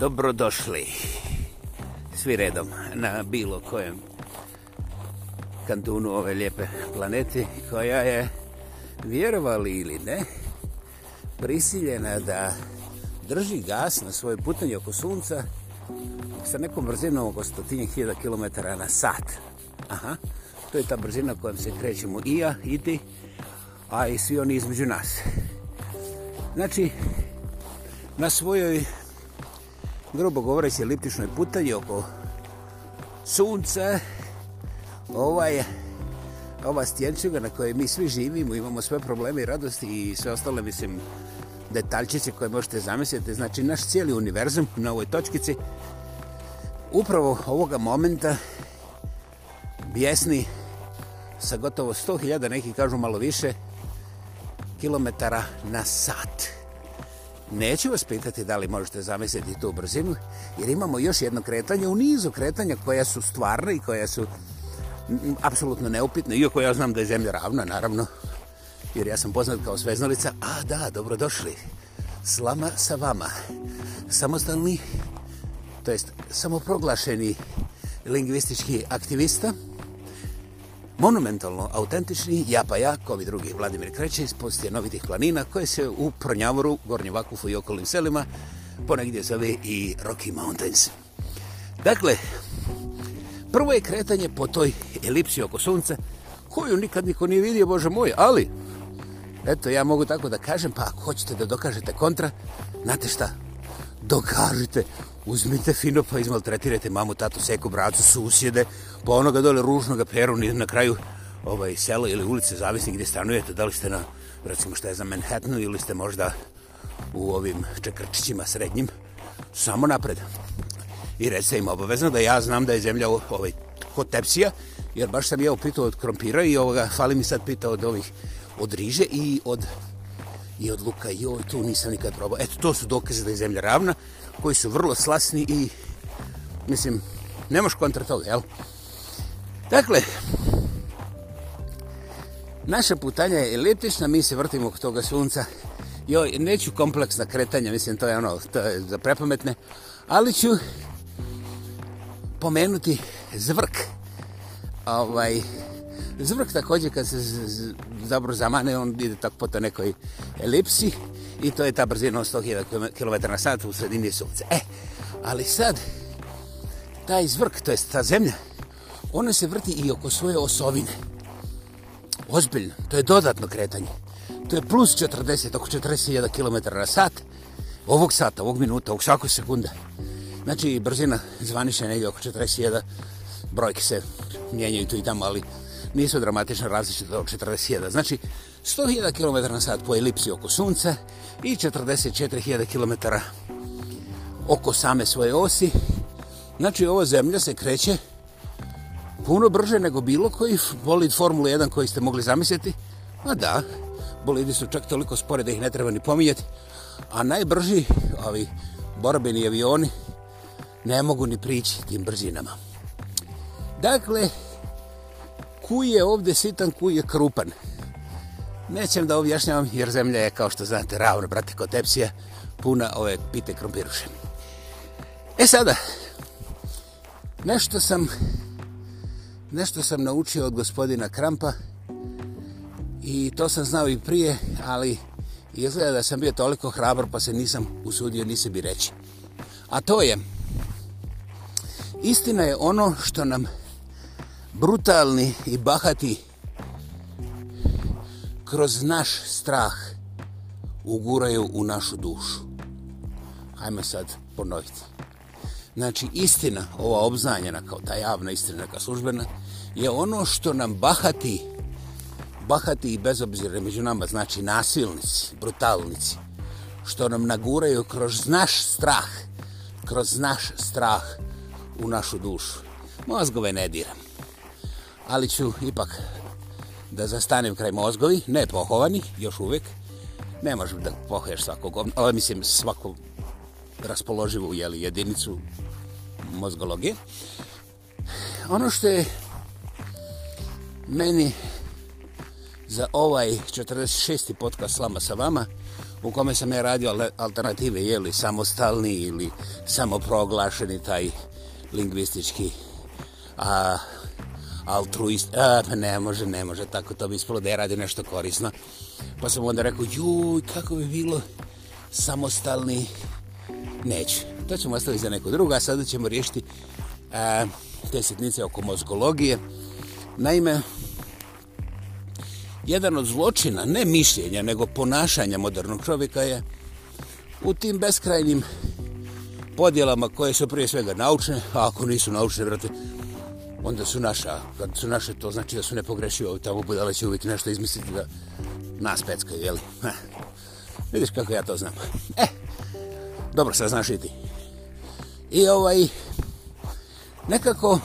dobrodošli svi redom na bilo kojem kantunu ove lijepe planete koja je vjerovali ili ne prisiljena da drži gas na svoje putanje oko sunca sa nekom brzinom oko stotinje hiljada kilometara na sat. Aha, to je ta brzina kojom se krećemo i ja, i ti, a i svi oni između nas. Znači, na svojoj grubo govoreći eliptičnoj putanji oko sunca. Ova je ova stjenčuga na kojoj mi svi živimo, imamo sve probleme i radosti i sve ostale, mislim, detaljčice koje možete zamisliti. Znači, naš cijeli univerzum na ovoj točkici upravo ovoga momenta bjesni sa gotovo 100.000, neki kažu malo više, kilometara na sat. Sat. Neću vas pitati da li možete zamisliti tu brzinu, jer imamo još jedno kretanje u nizu kretanja koja su stvarne i koja su apsolutno neupitne, iako ja znam da je zemlja ravna, naravno, jer ja sam poznat kao sveznalica. A da, dobrodošli. Slama sa vama. Samostalni, to jest samoproglašeni lingvistički aktivista, Monumentalno autentični Japa Jakov i drugi Vladimir Kreće ispostije novitih planina koje se u Prnjavoru, Gornjem Vakufu i okolnim selima ponegdje zove i Rocky Mountains. Dakle, prvo je kretanje po toj elipsi oko sunca koju nikad niko nije vidio, bože moj, ali eto, ja mogu tako da kažem, pa ako hoćete da dokažete kontra, znate šta, dokažite, uzmite fino pa izmaltretirajte mamu, tatu, seku, bracu, susjede, pa onoga dole ružnoga peru na kraju ovaj, sela ili ulice, zavisni gdje stanujete, da li ste na, recimo što je za Manhattanu ili ste možda u ovim čekrčićima srednjim, samo napred. I recite im obavezno da ja znam da je zemlja ovaj, kod tepsija, jer baš sam ja upitao od krompira i ovoga, fali mi sad pitao od ovih, od riže i od i od luka, joj, tu nisam nikad probao. Eto, to su dokaze da je zemlja ravna koji su vrlo slasni i mislim, ne moš kontra toga, jel? Dakle, naša putanja je eliptična, mi se vrtimo oko toga sunca. Joj, neću kompleksna kretanja, mislim, to je ono, to je za prepametne, ali ću pomenuti zvrk. Ovaj, zvrk također kad se dobro zamane, on ide tako po to nekoj elipsi. I to je ta brzina od 100 km na sat u sredini sunca. E, ali sad, taj zvrk, to je ta zemlja, ona se vrti i oko svoje osovine. Ozbiljno, to je dodatno kretanje. To je plus 40, oko 40.000 km na sat, ovog sata, ovog minuta, ovog svakog sekunda. Znači, brzina zvaniša negdje oko 40.000, brojke se mijenjaju tu i tamo, ali nisu dramatično različite od 40.000. Znači, 100.000 km na sat po elipsi oko Sunca i 44.000 km oko same svoje osi. Znači, ova zemlja se kreće puno brže nego bilo koji bolid Formule 1 koji ste mogli zamisliti. A da, bolidi su čak toliko spore da ih ne treba ni pominjati. A najbrži ovi borbeni avioni ne mogu ni prići tim brzinama. Dakle, kuj je ovdje sitan, kuj je krupan. Nećem da objašnjavam jer zemlja je, kao što znate, ravna, brate, kod tepsija, puna ove pite krompiruše. E sada, nešto sam, nešto sam naučio od gospodina Krampa i to sam znao i prije, ali izgleda da sam bio toliko hrabar pa se nisam usudio ni sebi reći. A to je, istina je ono što nam brutalni i bahati učinjeni kroz naš strah uguraju u našu dušu. Hajmo sad ponoviti. Znači, istina, ova obznanjena kao ta javna istina, kao službena, je ono što nam bahati, bahati i bez obzira među nama, znači nasilnici, brutalnici, što nam naguraju kroz naš strah, kroz naš strah u našu dušu. Mozgove ne diram. Ali ću ipak da zastanem kraj mozgovi, ne pohovani, još uvek. Ne možem da pohoješ svakog, ali ovaj, mislim svaku raspoloživu jeli, jedinicu mozgologije. Ono što je meni za ovaj 46. podcast Slama sa vama, u kome sam ja radio alternative, jeli samostalni ili samoproglašeni taj lingvistički a, altruist, e, pa ne može, ne može, tako to bi ispalo da je radio nešto korisno. Pa sam onda rekao, juj, kako bi bilo samostalni, neće. To ćemo ostaviti za neko drugo, a sada ćemo riješiti e, te sitnice oko mozgologije. Naime, jedan od zločina, ne mišljenja, nego ponašanja modernog čovjeka je u tim beskrajnim podjelama koje su prije svega naučne, a ako nisu naučne, vrati, onda su naša, kad su naše to znači da su nepogrešivi, ali tamo budale će uvijek nešto izmisliti da nas peckaju, jeli? Vidiš kako ja to znam. E, dobro, sad znaš i ti. I ovaj, nekako,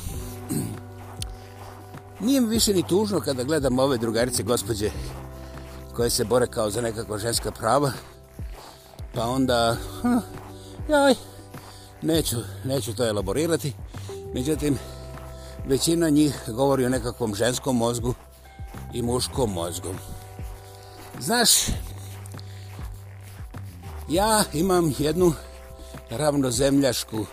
nije mi više ni tužno kada gledam ove drugarice gospođe koje se bore kao za nekako ženska prava, pa onda, hm, joj, neću, neću to elaborirati, međutim, Većina njih govori o nekakvom ženskom mozgu i muškom mozgu. Znaš, ja imam jednu ravnozemljašku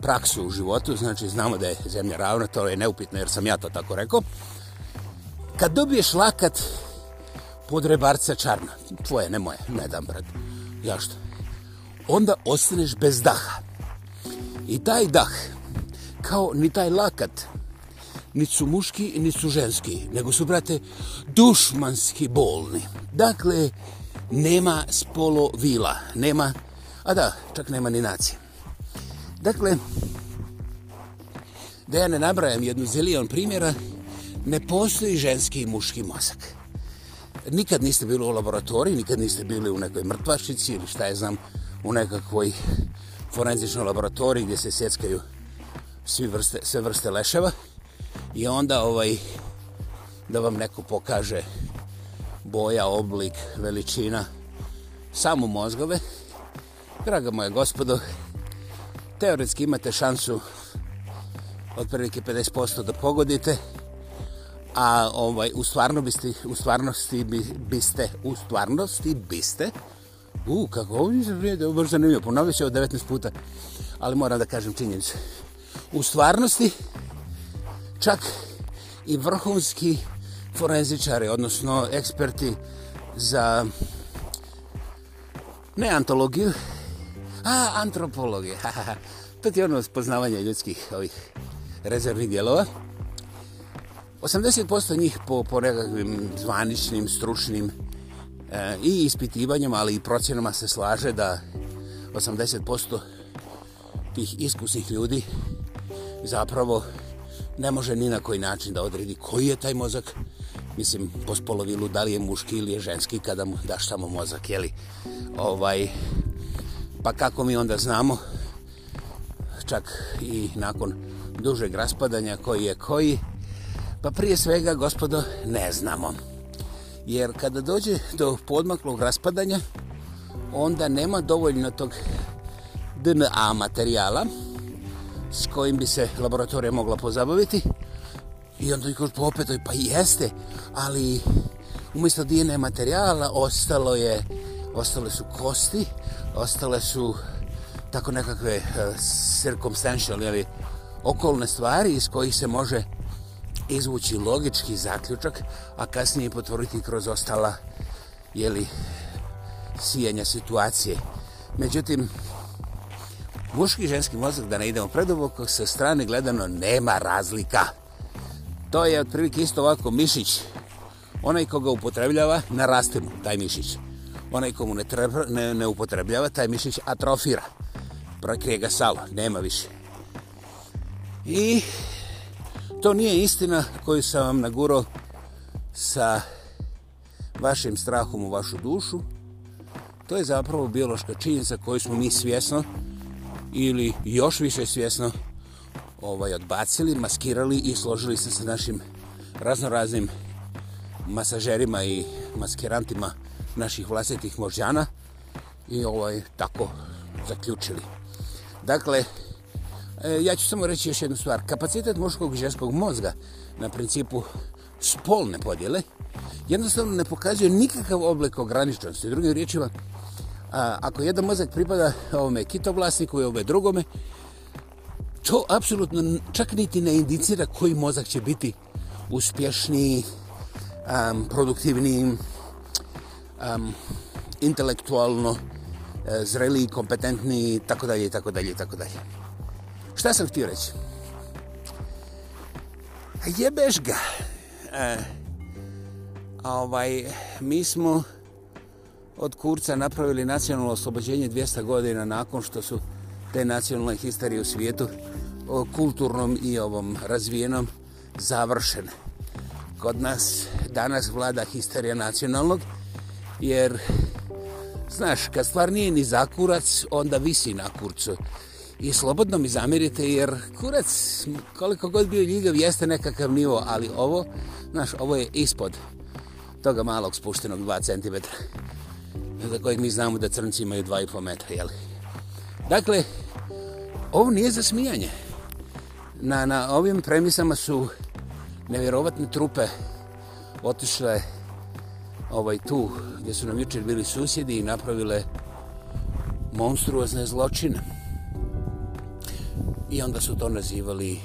praksu u životu, znači znamo da je zemlja ravna, to je neupitno jer sam ja to tako rekao. Kad dobiješ lakat pod rebarca čarna, tvoje, ne moje, ne dam brad, ja što? Onda ostaneš bez daha. I taj dah kao ni taj lakat. Ni su muški, ni su ženski, nego su, brate, dušmanski bolni. Dakle, nema spolo vila, nema, a da, čak nema ni nacije. Dakle, da ja ne nabrajam jednu zelijon primjera, ne postoji ženski i muški mozak. Nikad niste bili u laboratoriji, nikad niste bili u nekoj mrtvašici ili šta je znam, u nekakvoj forenzičnoj laboratoriji gdje se sjeckaju uh, svi vrste, sve vrste leševa i onda ovaj da vam neko pokaže boja, oblik, veličina samo mozgove draga moja gospodo teoretski imate šansu otprilike 50% da pogodite a ovaj u stvarnosti u stvarnosti bi, biste u stvarnosti biste u kako ovo nije vrijede ovo je zanimljivo ponovit ću 19 puta ali moram da kažem činjenicu u stvarnosti čak i vrhunski forenzičari, odnosno eksperti za ne antologiju, a antropologiju. to ti je ono spoznavanje ljudskih ovih rezervnih dijelova. 80% njih po, po nekakvim zvaničnim, stručnim e, i ispitivanjem, ali i procjenama se slaže da 80% tih iskusnih ljudi zapravo ne može ni na koji način da odredi koji je taj mozak, mislim, po spolovilu, da li je muški ili je ženski, kada mu daš samo mozak, jeli? Ovaj, pa kako mi onda znamo, čak i nakon dužeg raspadanja koji je koji, pa prije svega, gospodo, ne znamo. Jer kada dođe do podmaklog raspadanja, onda nema dovoljno tog DNA materijala, s kojim bi se laboratorija mogla pozabaviti. I onda ih kažu opet, pa jeste, ali umjesto DNA materijala ostalo je, ostale su kosti, ostale su tako nekakve uh, circumstantial, jeli, okolne stvari iz kojih se može izvući logički zaključak, a kasnije potvoriti kroz ostala, jeli, sijanja situacije. Međutim, Muški i ženski mozak, da ne idemo predoboko, sa strane gledano nema razlika. To je otprilike isto ovako mišić. Onaj ko ga upotrebljava, naraste mu taj mišić. Onaj ko mu ne, trepr, ne, ne upotrebljava, taj mišić atrofira. Prokrije ga salo, nema više. I to nije istina koju sam vam naguro sa vašim strahom u vašu dušu. To je zapravo biološka činjenica koju smo mi svjesno učinili ili još više svjesno ovaj, odbacili, maskirali i složili se sa našim raznoraznim masažerima i maskirantima naših vlastitih možđana i ovaj, tako zaključili. Dakle, e, ja ću samo reći još jednu stvar. Kapacitet muškog i ženskog mozga na principu spolne podjele jednostavno ne pokazuje nikakav oblik ograničenosti. Drugim riječima, a ako jedan mozak pripada ovome kitovlasniku i ovome drugome, to apsolutno čak niti ne indicira koji mozak će biti uspješniji, um, produktivniji, um, intelektualno uh, zreliji, kompetentniji, tako dalje, tako dalje, tako dalje. Šta sam htio reći? Jebeš ga. Uh, ovaj, mi smo od Kurca napravili nacionalno oslobođenje 200 godina nakon što su te nacionalne historije u svijetu o kulturnom i ovom razvijenom završene. Kod nas danas vlada historija nacionalnog, jer, znaš, kad stvar nije ni za kurac, onda visi na kurcu. I slobodno mi zamirite, jer kurac, koliko god bio ljigav, jeste nekakav nivo, ali ovo, znaš, ovo je ispod toga malog spuštenog 2 centimetra za kojeg mi znamo da crnci imaju 2,5 metra, jel? Dakle, ovo nije za smijanje. Na, na ovim premisama su nevjerovatne trupe otišle ovaj tu gdje su nam jučer bili susjedi i napravile monstruozne zločine. I onda su to nazivali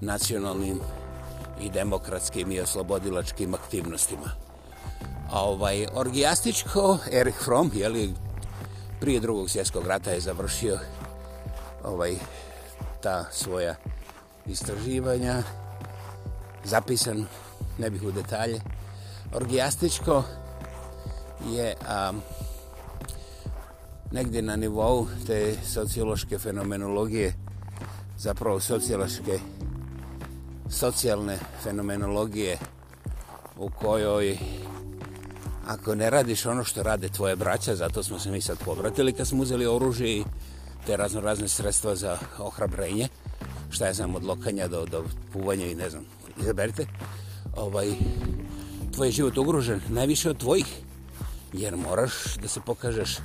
nacionalnim i demokratskim i oslobodilačkim aktivnostima ovaj, orgijastičko, Erich Fromm, jeli, prije drugog svjetskog rata je završio ovaj, ta svoja istraživanja, zapisan, ne bih u detalje, orgijastičko je a, negdje na nivou te sociološke fenomenologije, zapravo sociološke, socijalne fenomenologije u kojoj ako ne radiš ono što rade tvoje braća, zato smo se mi sad povratili kad smo uzeli oružje i te razno razne sredstva za ohrabrenje, šta je znam, od lokanja do, do puvanja i ne znam, izaberite, ovaj, tvoj život ugružen najviše od tvojih, jer moraš da se pokažeš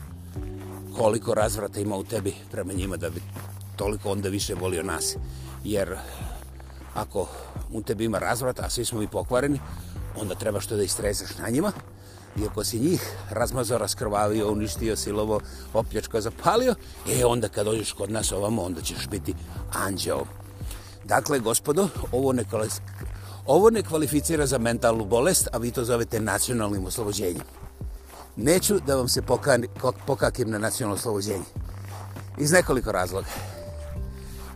koliko razvrata ima u tebi prema njima da bi toliko onda više volio nas. Jer ako u tebi ima razvrata, a svi smo mi pokvareni, onda treba što da istrezaš na njima, iako si njih razmazo raskrvavio, uništio, silovo, opljačko zapalio, e onda kad dođeš kod nas ovamo, onda ćeš biti anđeo. Dakle, gospodo, ovo ne, ovo ne kvalificira za mentalnu bolest, a vi to zovete nacionalnim oslobođenjem. Neću da vam se pokakim na nacionalno oslobođenje. Iz nekoliko razloga.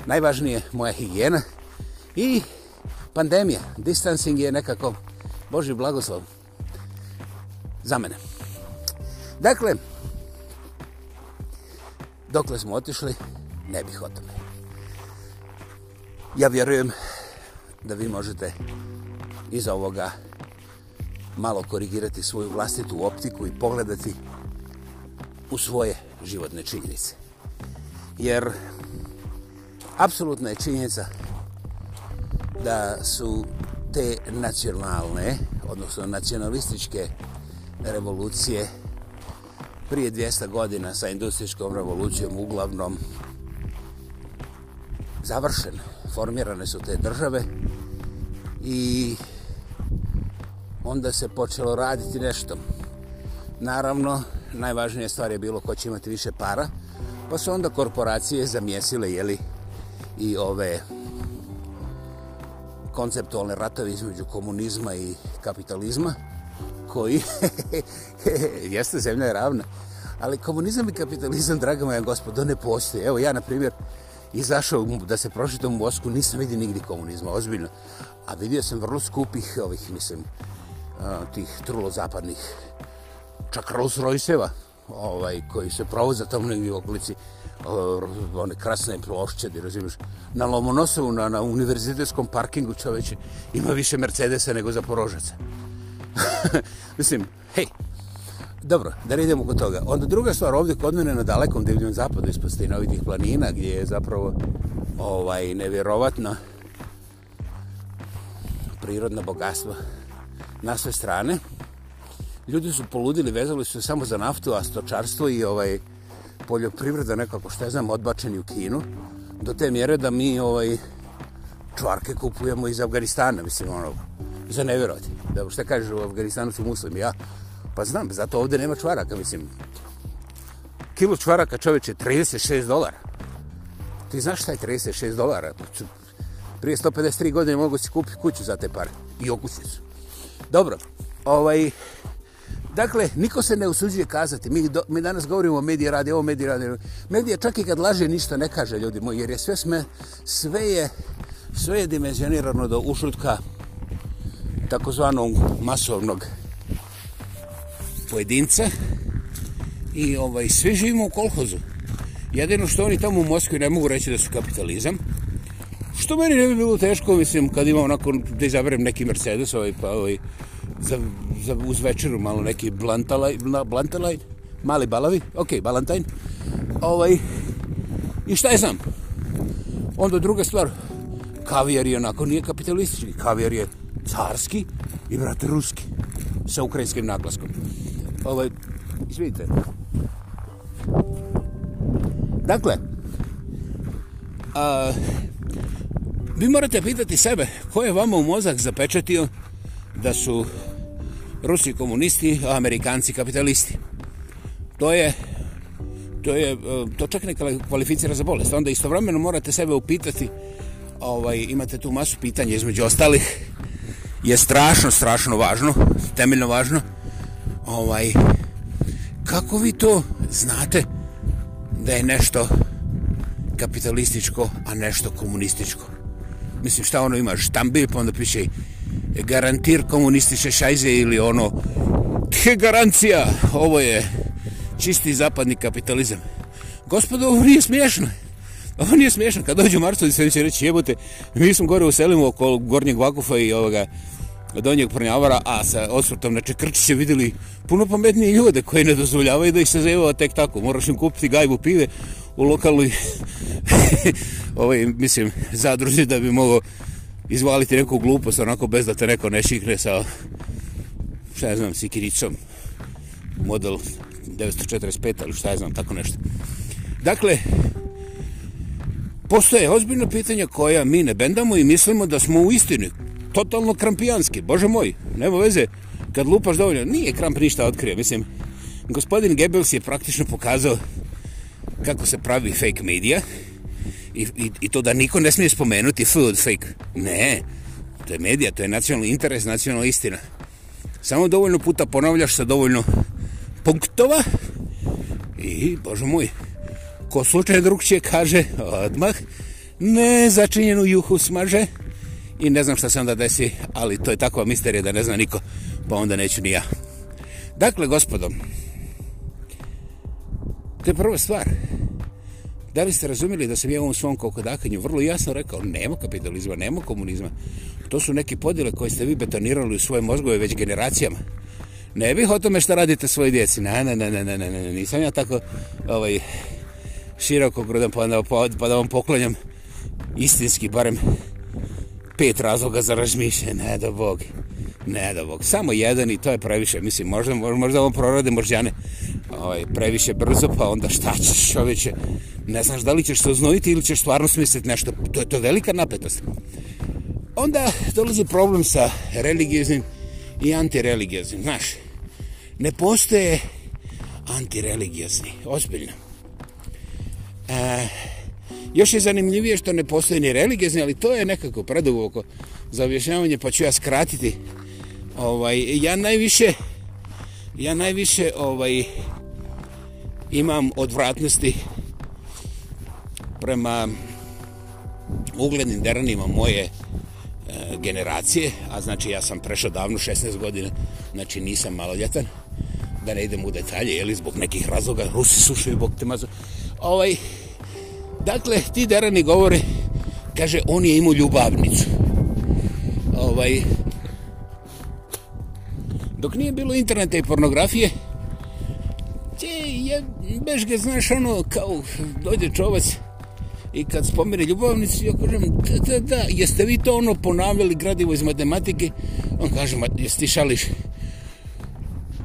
Najvažnije je moja higijena i pandemija. Distancing je nekako Boži blagoslov za mene. Dakle, dokle smo otišli, ne bih o tome. Ja vjerujem da vi možete iz ovoga malo korigirati svoju vlastitu optiku i pogledati u svoje životne činjenice. Jer apsolutna je činjenica da su te nacionalne, odnosno nacionalističke revolucije prije 200 godina sa industrijskom revolucijom uglavnom završen. Formirane su te države i onda se počelo raditi nešto. Naravno, najvažnija stvar je bilo ko će imati više para, pa su onda korporacije zamjesile jeli, i ove konceptualne ratovi između komunizma i kapitalizma koji... Jeste, zemlja je ravna. Ali komunizam i kapitalizam, draga moja gospodo, ne postoje. Evo ja, na primjer, izašao da se prošetam u Mosku, nisam vidio nigdje komunizma, ozbiljno. A vidio sam vrlo skupih ovih, mislim, tih trulo zapadnih čak Rolls Royceva, ovaj, koji se provoza tamo negdje u okolici one krasne plošće, da razumiješ, na Lomonosovu, na, na univerzitetskom parkingu čoveče, ima više Mercedesa nego za Porožaca. Mislim, hej, dobro, da ne idemo kod toga. Onda druga stvar, ovdje kod mene na dalekom divljom zapadu ispod stinovitih planina, gdje je zapravo ovaj, nevjerovatno prirodno bogatstvo na sve strane. Ljudi su poludili, vezali su samo za naftu, a stočarstvo i ovaj poljoprivreda nekako što znam odbačeni u Kinu do te mjere da mi ovaj čvarke kupujemo iz Afganistana, mislim ono za nevjerovat. Da, šta kažeš u Afganistanu su muslimi, ja? Pa znam, zato ovdje nema čvaraka, mislim. Kilo čvaraka čovječe 36 dolara. Ti znaš šta je 36 dolara? Prije 153 godine mogu si kupiti kuću za te pare. I okusi su. Dobro, ovaj... Dakle, niko se ne usuđuje kazati. Mi, do, mi danas govorimo o mediji radi, ovo mediji radi. Medija čak i kad laže ništa ne kaže ljudi moji, jer je sve sme, sve je, sve je dimenzionirano do ušutka takozvanog masovnog pojedinca i ovaj, svi živimo u kolhozu. Jedino što oni tamo u Moskvi ne mogu reći da su kapitalizam. Što meni ne bi bilo teško, mislim, kad imam onako da izaberem neki Mercedes, ovaj, pa ovaj, za, za uz večeru malo neki blantalaj, blantalaj, mali balavi, ok, balantajn. Ovaj, I šta je znam? Onda druga stvar, kavijer je onako, nije kapitalistički, kavijer je carski i brate ruski sa ukrajinskim naglaskom. Ovaj izvinite. Dakle, a, vi morate pitati sebe ko je vama u mozak zapečatio da su Rusi komunisti, a Amerikanci kapitalisti. To je to je e, to čak ne kvalificira za bolest. Onda istovremeno morate sebe upitati, ovaj imate tu masu pitanja između ostalih je strašno, strašno važno, temeljno važno. Ovaj, kako vi to znate da je nešto kapitalističko, a nešto komunističko? Mislim, šta ono imaš? Štambil, pa onda piše garantir komunističe šajze ili ono te garancija, ovo je čisti zapadni kapitalizam. Gospodo, ovo nije smiješno. Ovo nije smiješno, kad dođu marsovci sve će reći jebote, mi smo gore u selimu oko gornjeg vakufa i ovoga donjeg prnjavara, a sa osvrtom na Čekrčiće videli puno pametnije ljude koji ne dozvoljavaju da ih se zajevao tek tako. Moraš im kupiti gajbu pive u lokalnoj ovaj, mislim, zadruži da bi mogo izvaliti neku glupost onako bez da te neko ne šikne sa šta ja znam, sikiricom model 945 ali šta ja znam, tako nešto. Dakle, postoje ozbiljno pitanja koja mi ne bendamo i mislimo da smo u istini totalno krampijanski, bože moj, nema veze, kad lupaš dovoljno, nije kramp ništa otkrio, mislim, gospodin Goebbels je praktično pokazao kako se pravi fake media i, i, i to da niko ne smije spomenuti food fake, ne, to je medija, to je nacionalni interes, nacionalna istina. Samo dovoljno puta ponavljaš sa dovoljno punktova i, bože moj, ko slučajno drugčije kaže odmah, ne začinjenu juhu smaže i ne znam šta se onda desi, ali to je takva misterija da ne zna niko, pa onda neću ni ja. Dakle, gospodo, to je prva stvar. Da li ste razumjeli da sam ja u ovom svom kokodakanju vrlo jasno rekao, nema kapitalizma, nema komunizma. To su neke podjele koje ste vi betonirali u svoje mozgove već generacijama. Ne bih o tome što radite svoje djeci. Ne, ne, ne, ne, ne, ne, ne, nisam ja tako, ovaj, široko grudan pa, pa, pa da vam poklonjam istinski barem pet razloga za razmišljanje, ne da bog, ne da bog, samo jedan i to je previše, mislim, možda, možda vam prorade mrđane, ovaj, previše brzo, pa onda šta ćeš, čovječe, ne znaš da li ćeš se oznojiti ili ćeš stvarno smisliti nešto, to je to velika napetost. Onda dolazi problem sa religijeznim i antireligijeznim, znaš, ne postoje antireligijezni, ozbiljno. E, još je zanimljivije što ne postoje ni religijezni, ali to je nekako predugovoko za objašnjavanje, pa ću ja skratiti. Ovaj, ja najviše, ja najviše ovaj, imam odvratnosti prema uglednim deranima moje e, generacije, a znači ja sam prešao davno 16 godina, znači nisam maloljetan, da ne idem u detalje, jeli, zbog nekih razloga, Rusi sušaju, bog te mazo ovaj, dakle, ti derani govore, kaže, on je imao ljubavnicu. Ovaj, dok nije bilo interneta i pornografije, te je, bež ga, znaš, ono, kao, dođe čovac i kad spomene ljubavnicu, ja kažem, da, da, da, jeste vi to ono ponavljali gradivo iz matematike? On kaže, ma, jesi ti šališ?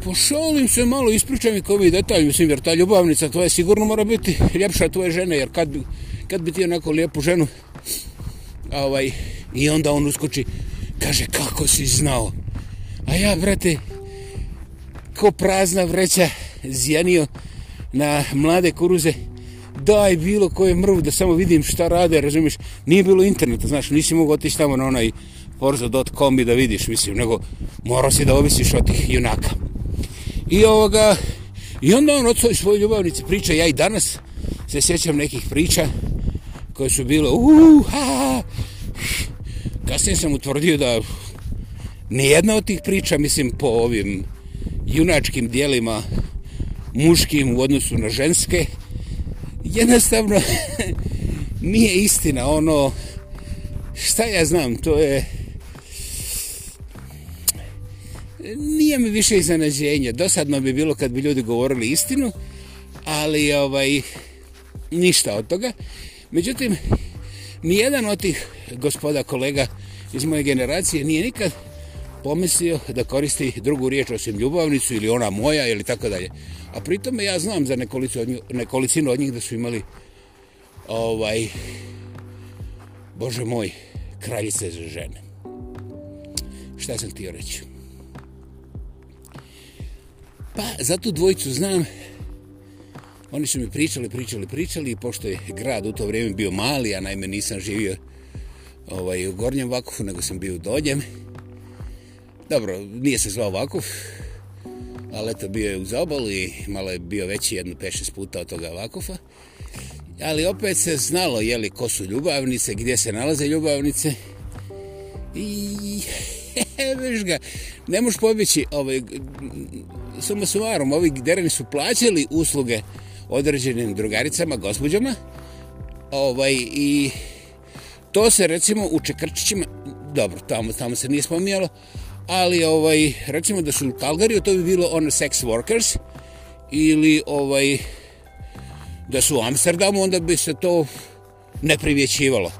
Pa šalim se malo, ispričam i kao mi detalj, mislim, jer ta ljubavnica tvoja sigurno mora biti ljepša tvoje žene, jer kad bi, kad bi ti onako lijepu ženu, ovaj, i onda on uskoči, kaže, kako si znao? A ja, brate, ko prazna vreća zjanio na mlade kuruze, daj bilo koje mrvu da samo vidim šta rade, razumiješ, nije bilo interneta, znaš, nisi mogu otići tamo na onaj forza.com i da vidiš, mislim, nego morao si da ovisiš od tih junaka. I ovoga, i onda on od svoje ljubavnice priča, ja i danas se sjećam nekih priča koje su bile, uh, ha, ha. Kasnije sam utvrdio da nijedna od tih priča, mislim, po ovim junačkim dijelima muškim u odnosu na ženske, jednostavno nije istina, ono, šta ja znam, to je... nije mi više iznenađenje. Dosadno bi bilo kad bi ljudi govorili istinu, ali ovaj ništa od toga. Međutim, nijedan od tih gospoda kolega iz moje generacije nije nikad pomislio da koristi drugu riječ osim ljubavnicu ili ona moja ili tako dalje. A pritome ja znam za nekolicu od njih, nekolicinu od njih da su imali ovaj Bože moj, kraljice za žene. Šta sam htio reći? Pa, za tu dvojicu znam, oni su mi pričali, pričali, pričali, pošto je grad u to vrijeme bio mali, a najme nisam živio ovaj, u Gornjem Vakufu, nego sam bio u Donjem. Dobro, nije se zvao Vakuf, ali eto bio je u Zaboli, malo je bio veći jedno 5-6 puta od toga Vakufa. Ali opet se znalo jeli, ko su ljubavnice, gdje se nalaze ljubavnice. I... E, Veš ga, ne možeš pobjeći ovaj, suma sumarom, ovi gderani su plaćali usluge određenim drugaricama, gospođama, ovaj, i to se recimo u Čekrčićima, dobro, tamo, tamo se nije spominjalo, ali ovaj, recimo da su u Kalgariju, to bi bilo ono sex workers, ili ovaj, da su u Amsterdamu, onda bi se to ne privjećivalo.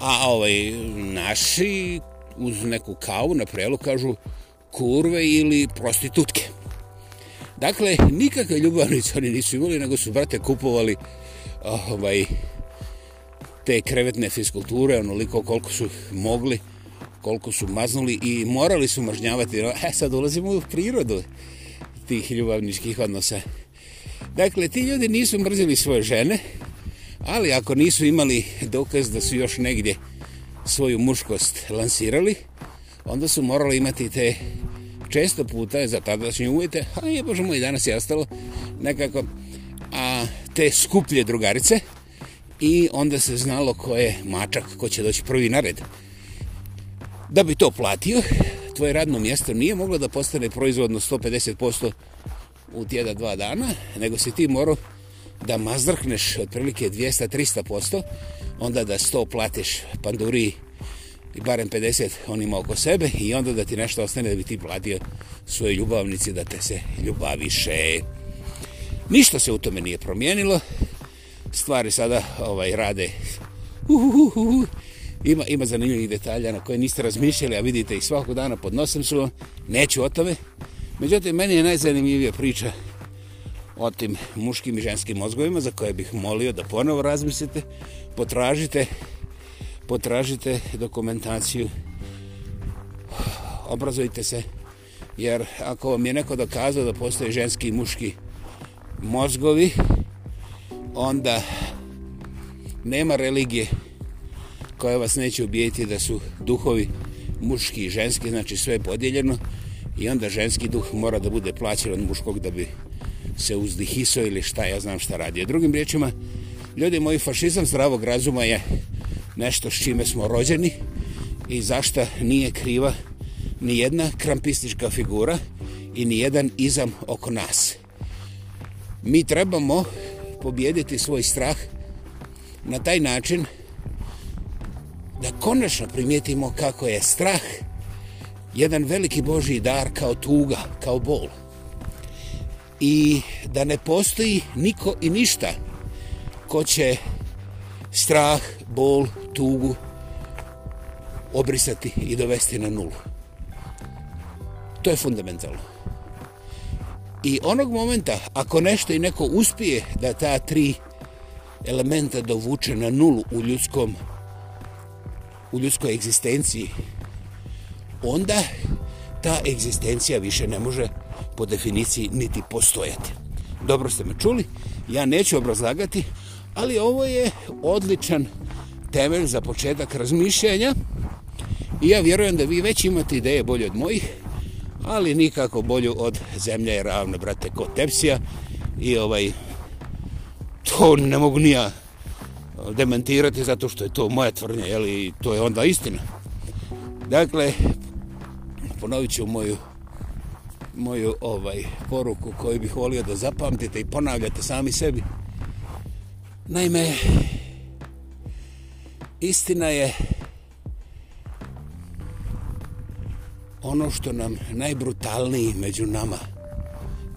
A ovaj, naši uz neku kavu na prelu kažu kurve ili prostitutke. Dakle, nikakve ljubavnice oni nisu imali, nego su brate kupovali ovaj, te krevetne fiskulture, onoliko koliko su mogli, koliko su maznuli i morali su mažnjavati. E, sad ulazimo u prirodu tih ljubavničkih odnosa. Dakle, ti ljudi nisu mrzili svoje žene, ali ako nisu imali dokaz da su još negdje svoju muškost lansirali, onda su morali imati te često puta je za tadašnje uvjete, a je bože moj, danas je ostalo nekako a, te skuplje drugarice i onda se znalo ko je mačak, ko će doći prvi na red. Da bi to platio, tvoje radno mjesto nije moglo da postane proizvodno 150% u tjedan dva dana, nego si ti morao da mazdrhneš otprilike 200-300%, onda da 100 platiš panduriji i barem 50 on ima oko sebe i onda da ti nešto ostane da bi ti platio svoje ljubavnici da te se ljubaviše. Ništa se u tome nije promijenilo. Stvari sada ovaj rade uhuhuhu. Ima, ima zanimljivih detalja na koje niste razmišljali, a vidite ih svakog dana pod nosem su, neću o tome. Međutim, meni je najzanimljivija priča o tim muškim i ženskim mozgovima za koje bih molio da ponovo razmislite, potražite potražite dokumentaciju, obrazujte se, jer ako vam je neko dokazao da postoje ženski i muški mozgovi, onda nema religije koja vas neće ubijeti da su duhovi muški i ženski, znači sve je podijeljeno i onda ženski duh mora da bude plaćen od muškog da bi se uzdihiso ili šta ja znam šta radi. O drugim riječima, ljudi, moj fašizam zdravog razuma je nešto s čime smo rođeni i zašto nije kriva ni jedna krampistička figura i ni jedan izam oko nas. Mi trebamo pobijediti svoj strah na taj način da konačno primijetimo kako je strah jedan veliki Božji dar kao tuga, kao bol. I da ne postoji niko i ništa ko će strah, bol, tugu obrisati i dovesti na nulu. To je fundamentalno. I onog momenta, ako nešto i neko uspije da ta tri elementa dovuče na nulu u ljudskom u ljudskoj egzistenciji, onda ta egzistencija više ne može po definiciji niti postojati. Dobro ste me čuli, ja neću obrazlagati, ali ovo je odličan temelj za početak razmišljenja i ja vjerujem da vi već imate ideje bolje od mojih, ali nikako bolju od zemlja je ravna, brate, kod tepsija i ovaj, to ne mogu nija demantirati zato što je to moja tvrnja, jel, i to je onda istina. Dakle, ponovit ću moju, moju ovaj, poruku koju bih volio da zapamtite i ponavljate sami sebi. Naime, istina je ono što nam najbrutalniji među nama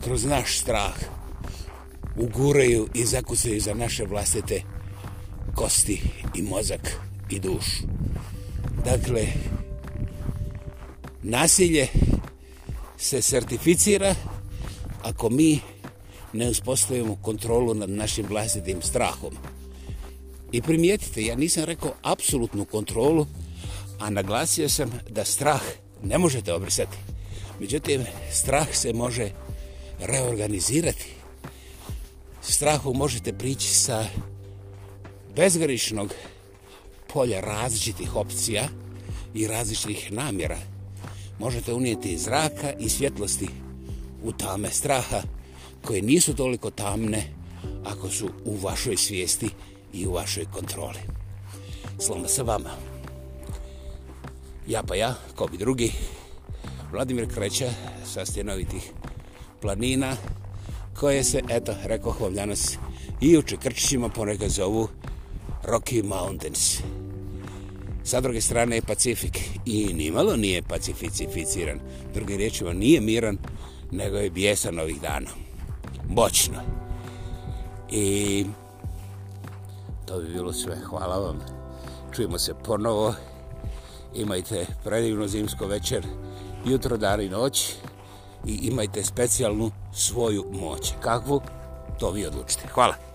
kroz naš strah uguraju i zakucaju za naše vlastite kosti i mozak i duš. Dakle, nasilje se sertificira ako mi ne uspostavimo kontrolu nad našim vlastitim strahom. I primijetite, ja nisam rekao apsolutnu kontrolu, a naglasio sam da strah ne možete obrisati. Međutim, strah se može reorganizirati. Strahu možete prići sa bezgrišnog polja različitih opcija i različitih namjera. Možete unijeti zraka i svjetlosti u tame straha koje nisu toliko tamne ako su u vašoj svijesti svijesti i u vašoj kontroli. Slama sa vama. Ja pa ja, ko bi drugi, Vladimir Kreća sa stjenovitih planina, koje se, eto, rekao vam danas i u Čekrčićima ponekad zovu Rocky Mountains. Sa druge strane je Pacifik i nimalo nije pacificificiran. Drugi riječima nije miran, nego je bijesan ovih dana. Bočno. I to bi bilo sve. Hvala vam. Čujemo se ponovo. Imajte predivno zimsko večer, jutro, dan i noć i imajte specijalnu svoju moć. Kakvu? To vi odlučite. Hvala.